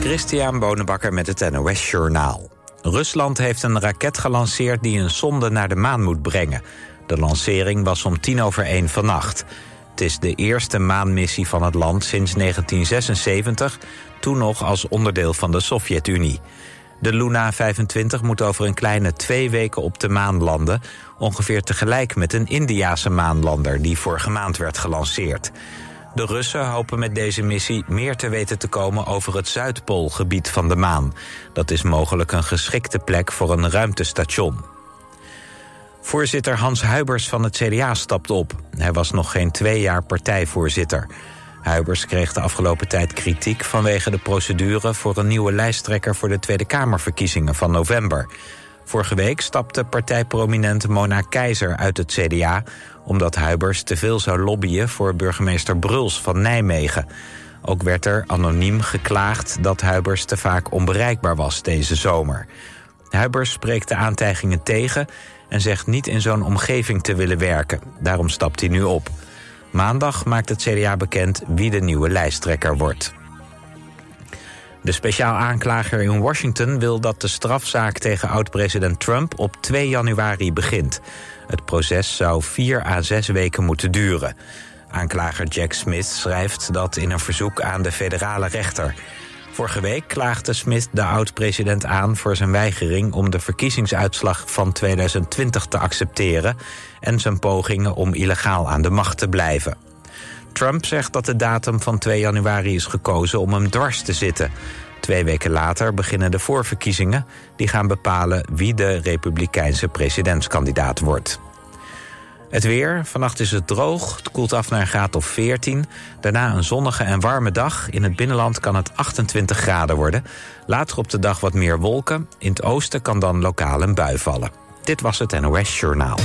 Christian Bonenbakker met het NOS Journaal. Rusland heeft een raket gelanceerd die een sonde naar de maan moet brengen. De lancering was om tien over één vannacht. Het is de eerste maanmissie van het land sinds 1976... toen nog als onderdeel van de Sovjet-Unie. De Luna 25 moet over een kleine twee weken op de maan landen... ongeveer tegelijk met een Indiase maanlander... die vorige maand werd gelanceerd. De Russen hopen met deze missie meer te weten te komen over het Zuidpoolgebied van de maan. Dat is mogelijk een geschikte plek voor een ruimtestation. Voorzitter Hans Huibers van het CDA stapt op. Hij was nog geen twee jaar partijvoorzitter. Huibers kreeg de afgelopen tijd kritiek vanwege de procedure... voor een nieuwe lijsttrekker voor de Tweede Kamerverkiezingen van november. Vorige week stapte partijprominent Mona Keizer uit het CDA... omdat Huibers te veel zou lobbyen voor burgemeester Bruls van Nijmegen. Ook werd er anoniem geklaagd dat Huibers te vaak onbereikbaar was deze zomer. Huibers spreekt de aantijgingen tegen en zegt niet in zo'n omgeving te willen werken. Daarom stapt hij nu op. Maandag maakt het CDA bekend wie de nieuwe lijsttrekker wordt. De speciaal aanklager in Washington wil dat de strafzaak tegen oud-president Trump op 2 januari begint. Het proces zou vier à zes weken moeten duren. Aanklager Jack Smith schrijft dat in een verzoek aan de federale rechter. Vorige week klaagde Smith de oud-president aan voor zijn weigering om de verkiezingsuitslag van 2020 te accepteren en zijn pogingen om illegaal aan de macht te blijven. Trump zegt dat de datum van 2 januari is gekozen om hem dwars te zitten. Twee weken later beginnen de voorverkiezingen... die gaan bepalen wie de republikeinse presidentskandidaat wordt. Het weer. Vannacht is het droog. Het koelt af naar een graad of 14. Daarna een zonnige en warme dag. In het binnenland kan het 28 graden worden. Later op de dag wat meer wolken. In het oosten kan dan lokaal een bui vallen. Dit was het NOS Journaal.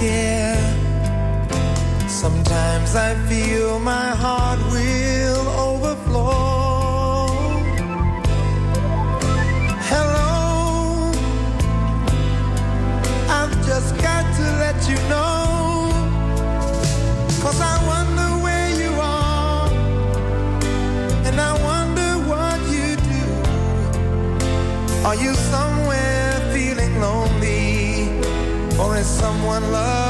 Care. Sometimes I feel my heart will overflow. Hello, I've just got to let you know. Cause I wonder where you Are and I wonder what you somewhere someone love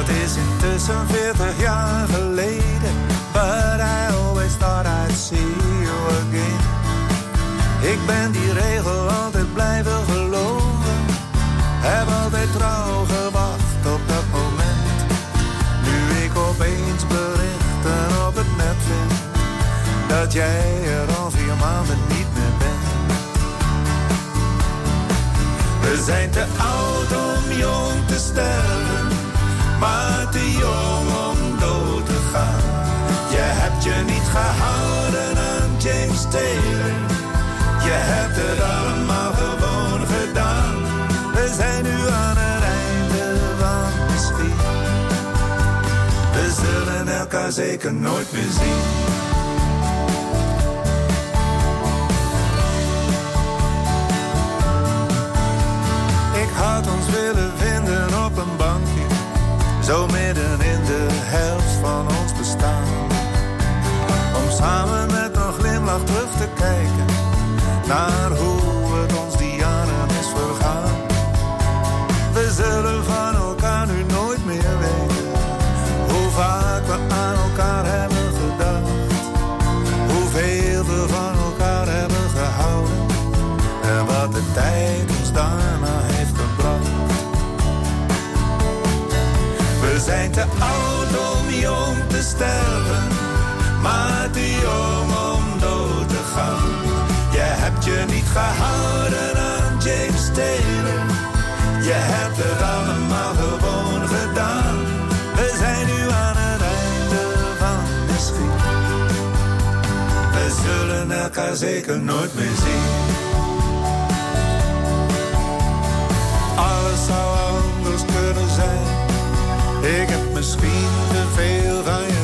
Dat is intussen 40 jaar geleden, but I always thought I'd see you again. Ik ben die regel altijd blijven geloven, heb altijd trouw gewacht op dat moment. Nu ik opeens berichten op het net vind, dat jij er al vier maanden niet meer bent. We zijn te oud om jong te sterven, Je hebt het allemaal gewoon gedaan. We zijn nu aan het einde van misschien. We zullen elkaar zeker nooit meer zien. Ik had ons willen vinden op een bankje, zo midden in de helft van ons bestaan. Om samen met glimlach terug te kijken naar hoe het ons die jaren is vergaan. We zullen van elkaar nu nooit meer weten hoe vaak we aan elkaar hebben gedacht, hoeveel we van elkaar hebben gehouden en wat de tijd ons daarna heeft gebracht. We zijn te oud om jong te sterven, maar te jong niet gehouden aan James Taylor, je hebt het allemaal gewoon gedaan. We zijn nu aan het einde van misschien. We zullen elkaar zeker nooit meer zien. Alles zou anders kunnen zijn. Ik heb misschien te veel van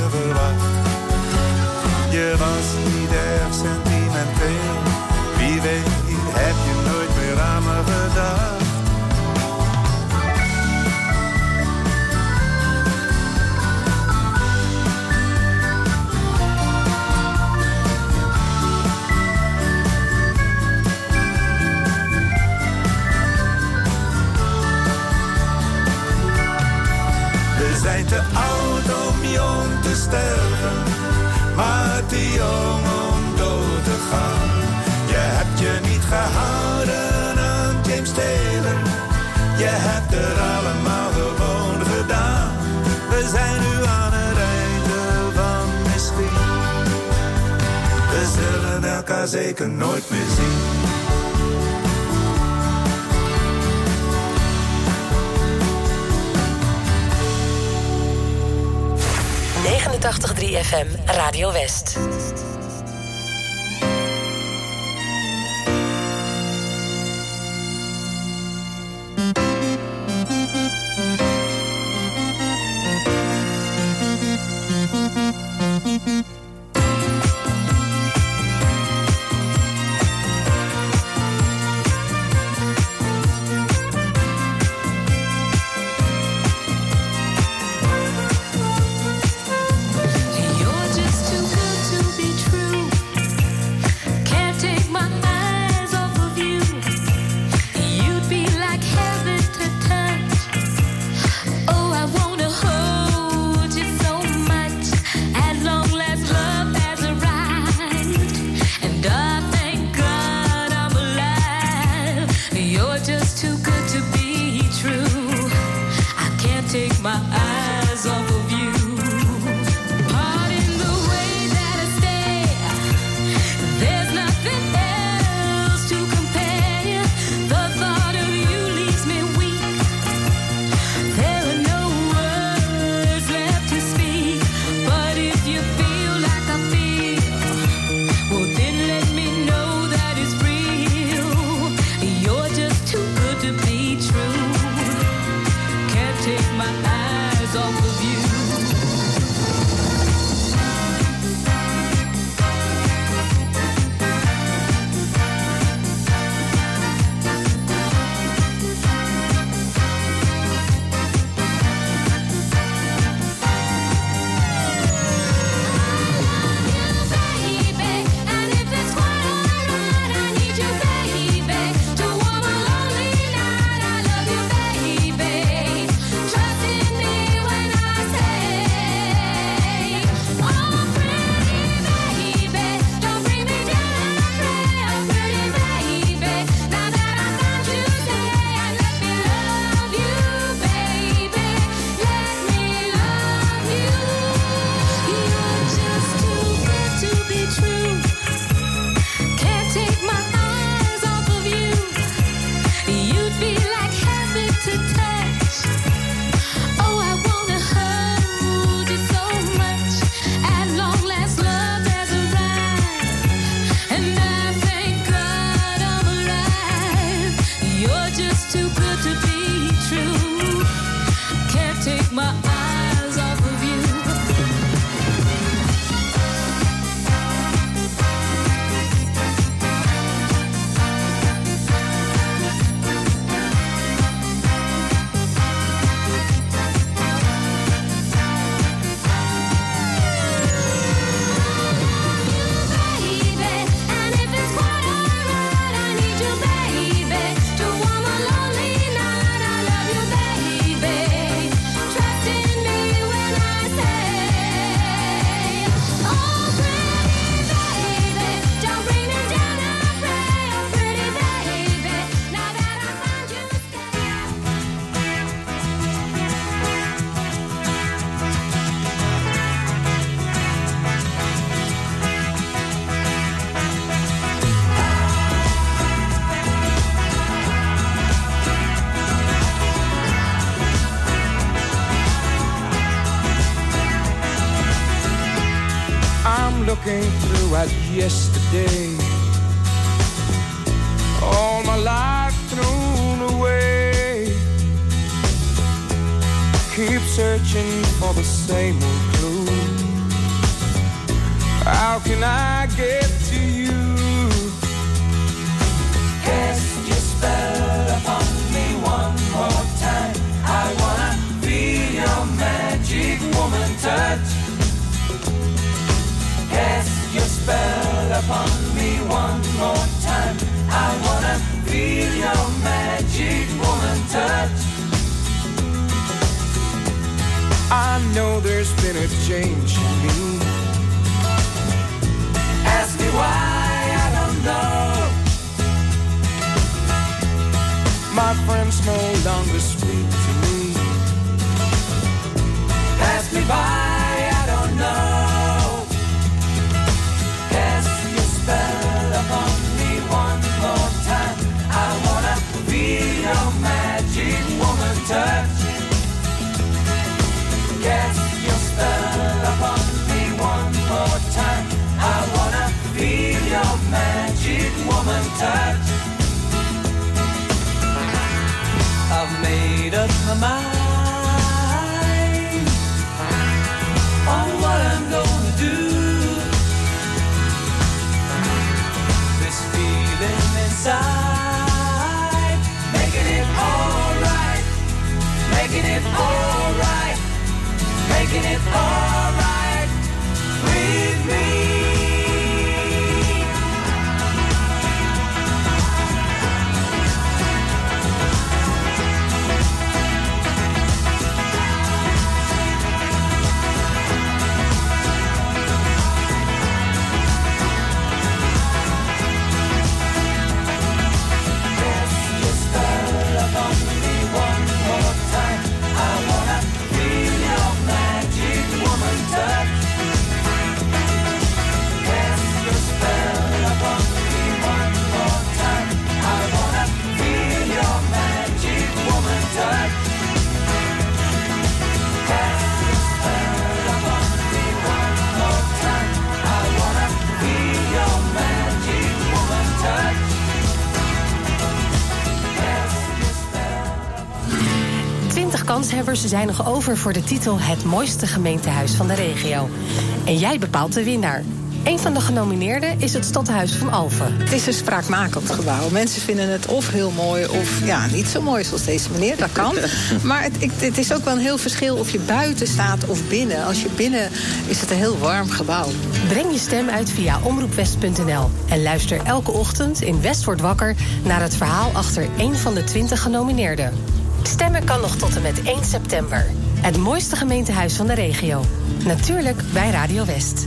elkaar zeker nooit meer zien. ...89.3 FM, Radio West. Know there's been a change in me. Ask me why, I don't know. My friends no longer speak to me. Pass me by, touch. I've made up my mind on what I'm gonna do. This feeling inside, making it alright, making it alright, making it alright kanshebbers zijn nog over voor de titel Het mooiste gemeentehuis van de regio. En jij bepaalt de winnaar. Een van de genomineerden is het Stadhuis van Alphen. Het is een spraakmakend gebouw. Mensen vinden het of heel mooi of ja, niet zo mooi zoals deze meneer. Dat kan. Maar het, het is ook wel een heel verschil of je buiten staat of binnen. Als je binnen is het een heel warm gebouw. Breng je stem uit via omroepwest.nl. En luister elke ochtend in West wordt wakker naar het verhaal achter één van de 20 genomineerden. Stemmen kan nog tot en met 1 september. Het mooiste gemeentehuis van de regio. Natuurlijk bij Radio West.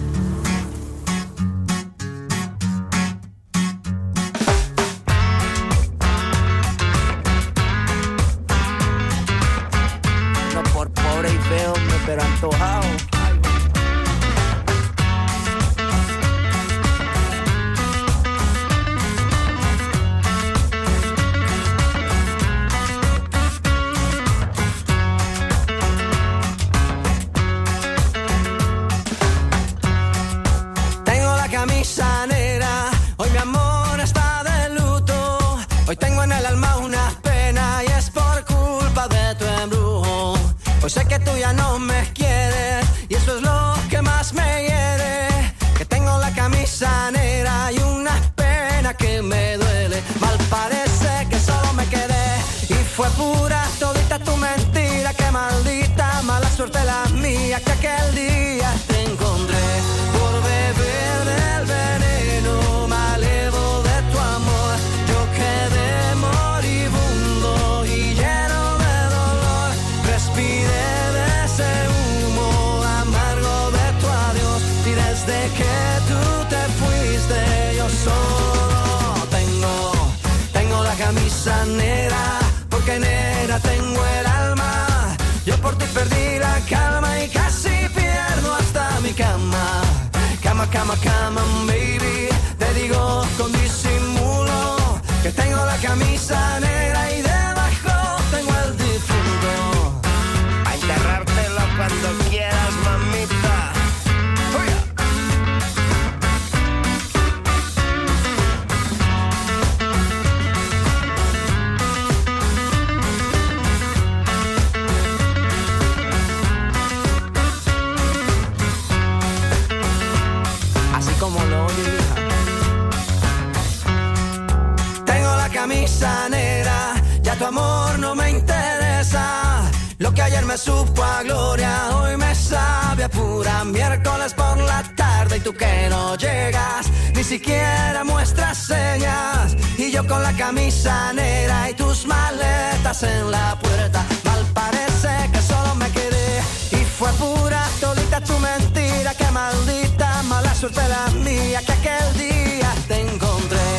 Perdí la calma y casi pierdo hasta mi cama. Cama, cama, cama, baby. Te digo con disimulo que tengo la camisa negra y debajo manzanera, ya tu amor no me interesa. Lo que ayer me supo a gloria, hoy me sabe a pura miércoles por la tarde y tú que no llegas, ni siquiera muestras señas. Y yo con la camisa negra y tus maletas en la puerta, mal parece que solo me quedé. Y fue pura tolita tu mentira, que maldita mala suerte la mía, que aquel día te encontré.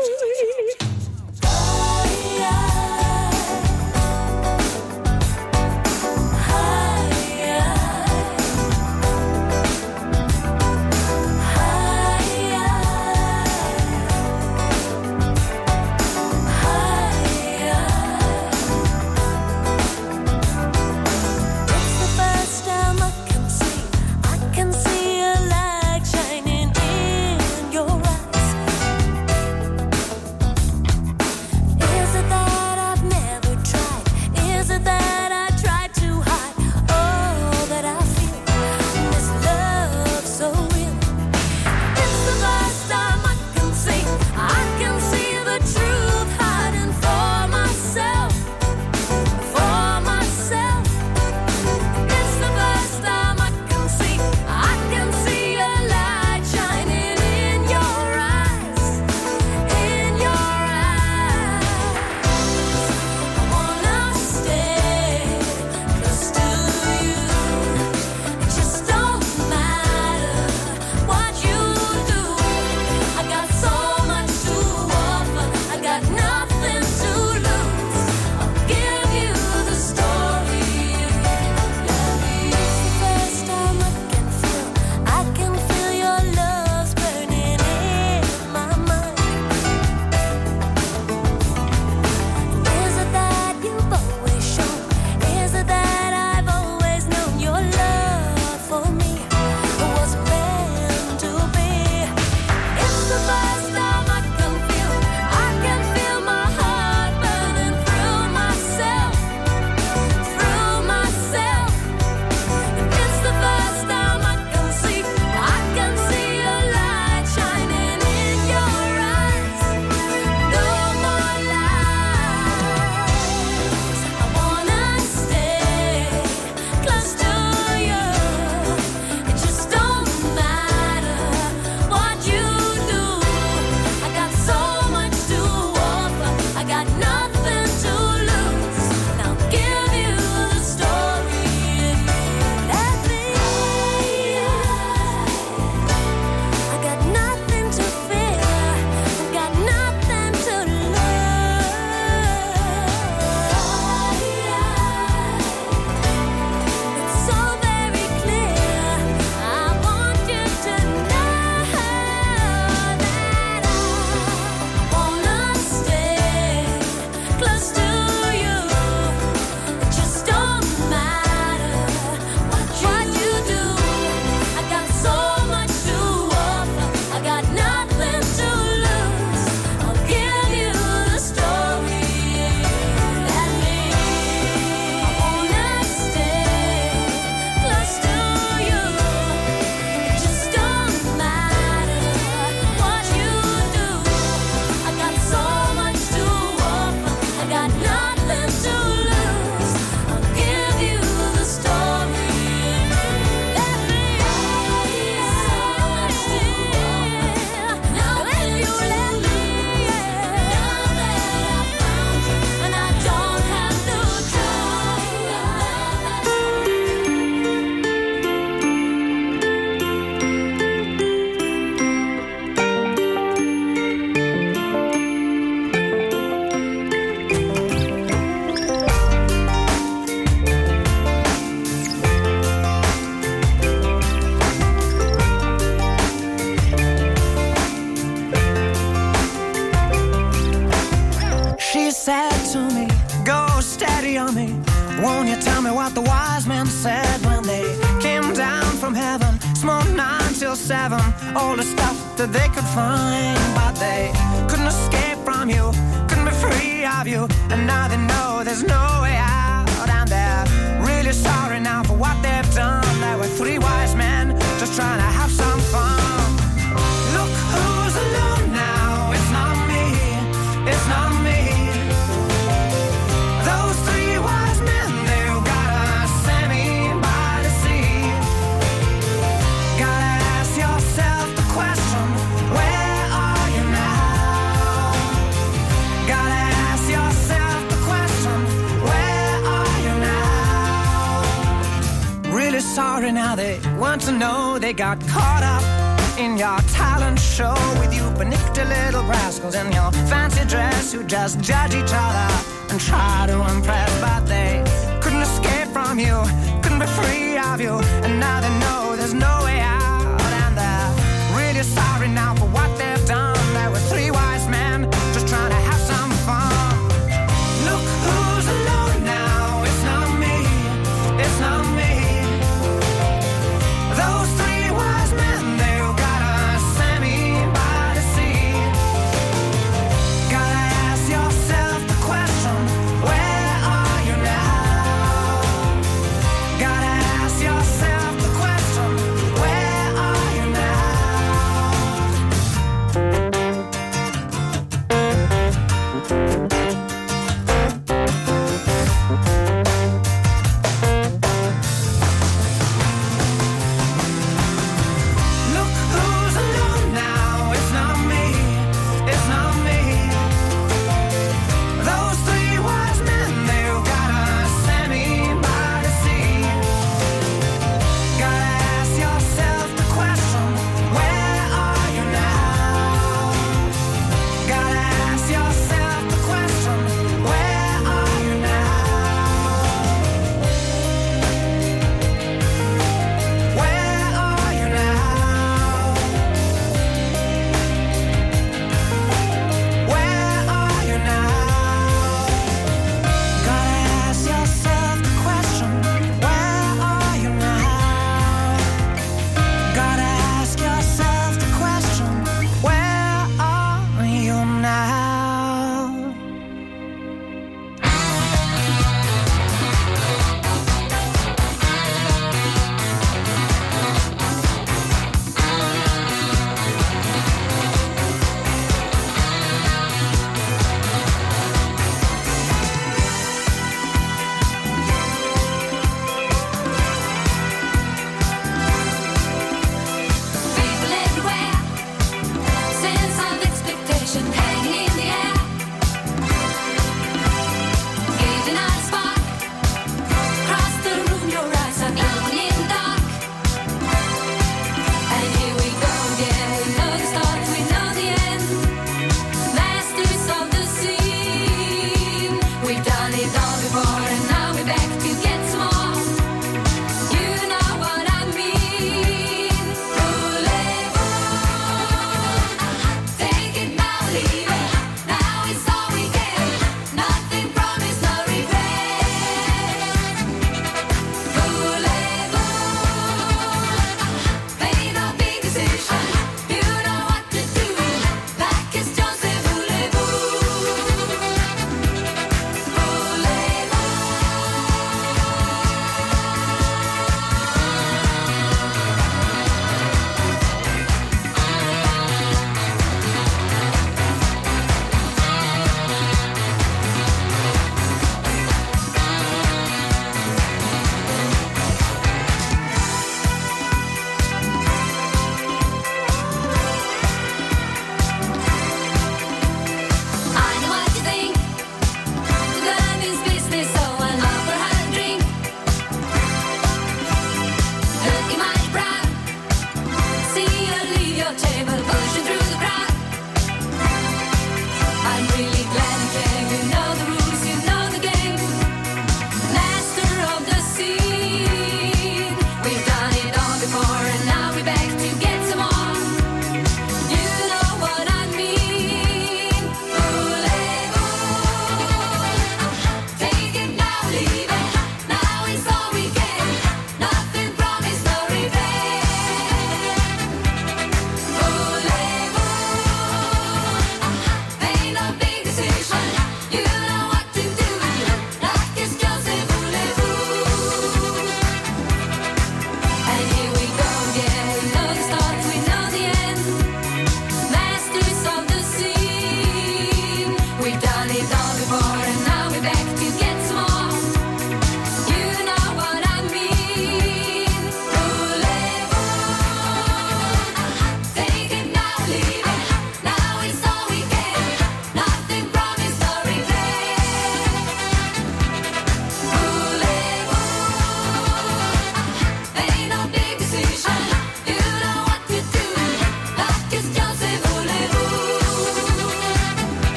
To know they got caught up in your talent show with you panicked little rascals in your fancy dress who just judge each other and try to impress, but they couldn't escape from you, couldn't be free of you, and now they know there's no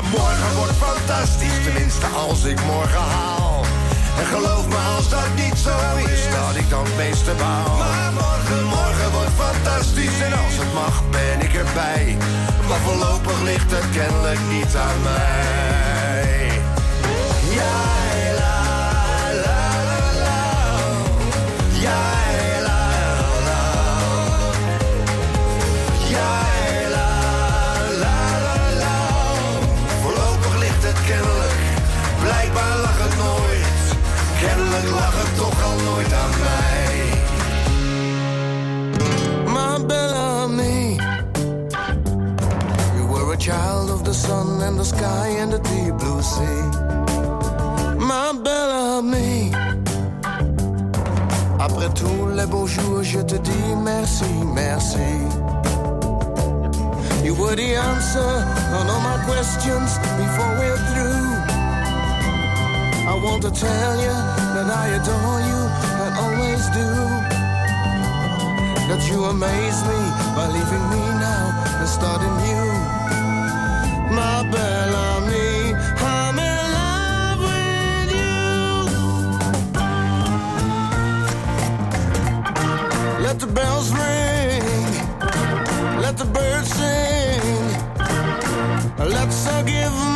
Maar morgen wordt fantastisch, tenminste als ik morgen haal. En geloof me als dat niet zo is, dat ik dan het meeste baal. Maar morgen, morgen wordt fantastisch en als het mag ben ik erbij. Maar voorlopig ligt het kennelijk niet aan mij. Ja, la, la, la, la. La, la. Lag het nooit. Kennelijk lag het toch al nooit aan mij. My Bellamy, you were a child of the sun and the sky and the deep blue sea. My Bellamy, après tous les beaux jours, je te dis merci, merci. You were the answer on all my questions before we're through. Want to tell you that I adore you I always do. That you amaze me by leaving me now and starting new. My Bellamy, I'm in love with you. Let the bells ring, let the birds sing. Let's uh, give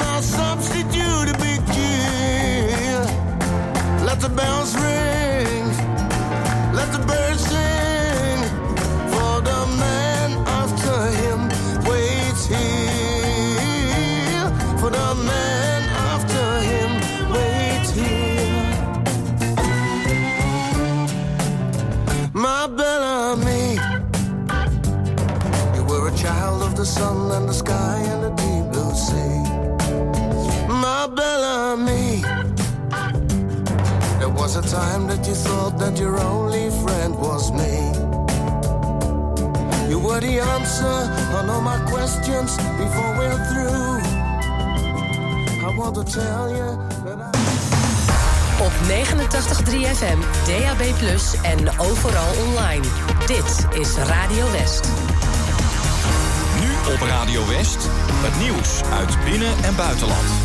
time that you thought that your only friend was me. You were the answer on all my questions before we're through. I want to tell you that I. Op 89.3 FM, DAB+, en overal online. Dit is Radio West. Nu op Radio West, het nieuws uit binnen- en buitenland.